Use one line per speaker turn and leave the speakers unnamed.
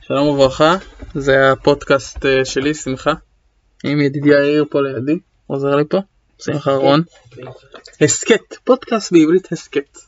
שלום וברכה, זה הפודקאסט אה, שלי, שמחה. עם ידידי יאיר פה לידי, עוזר לי פה, שמחה רון. הסכת, פודקאסט בעברית הסכת.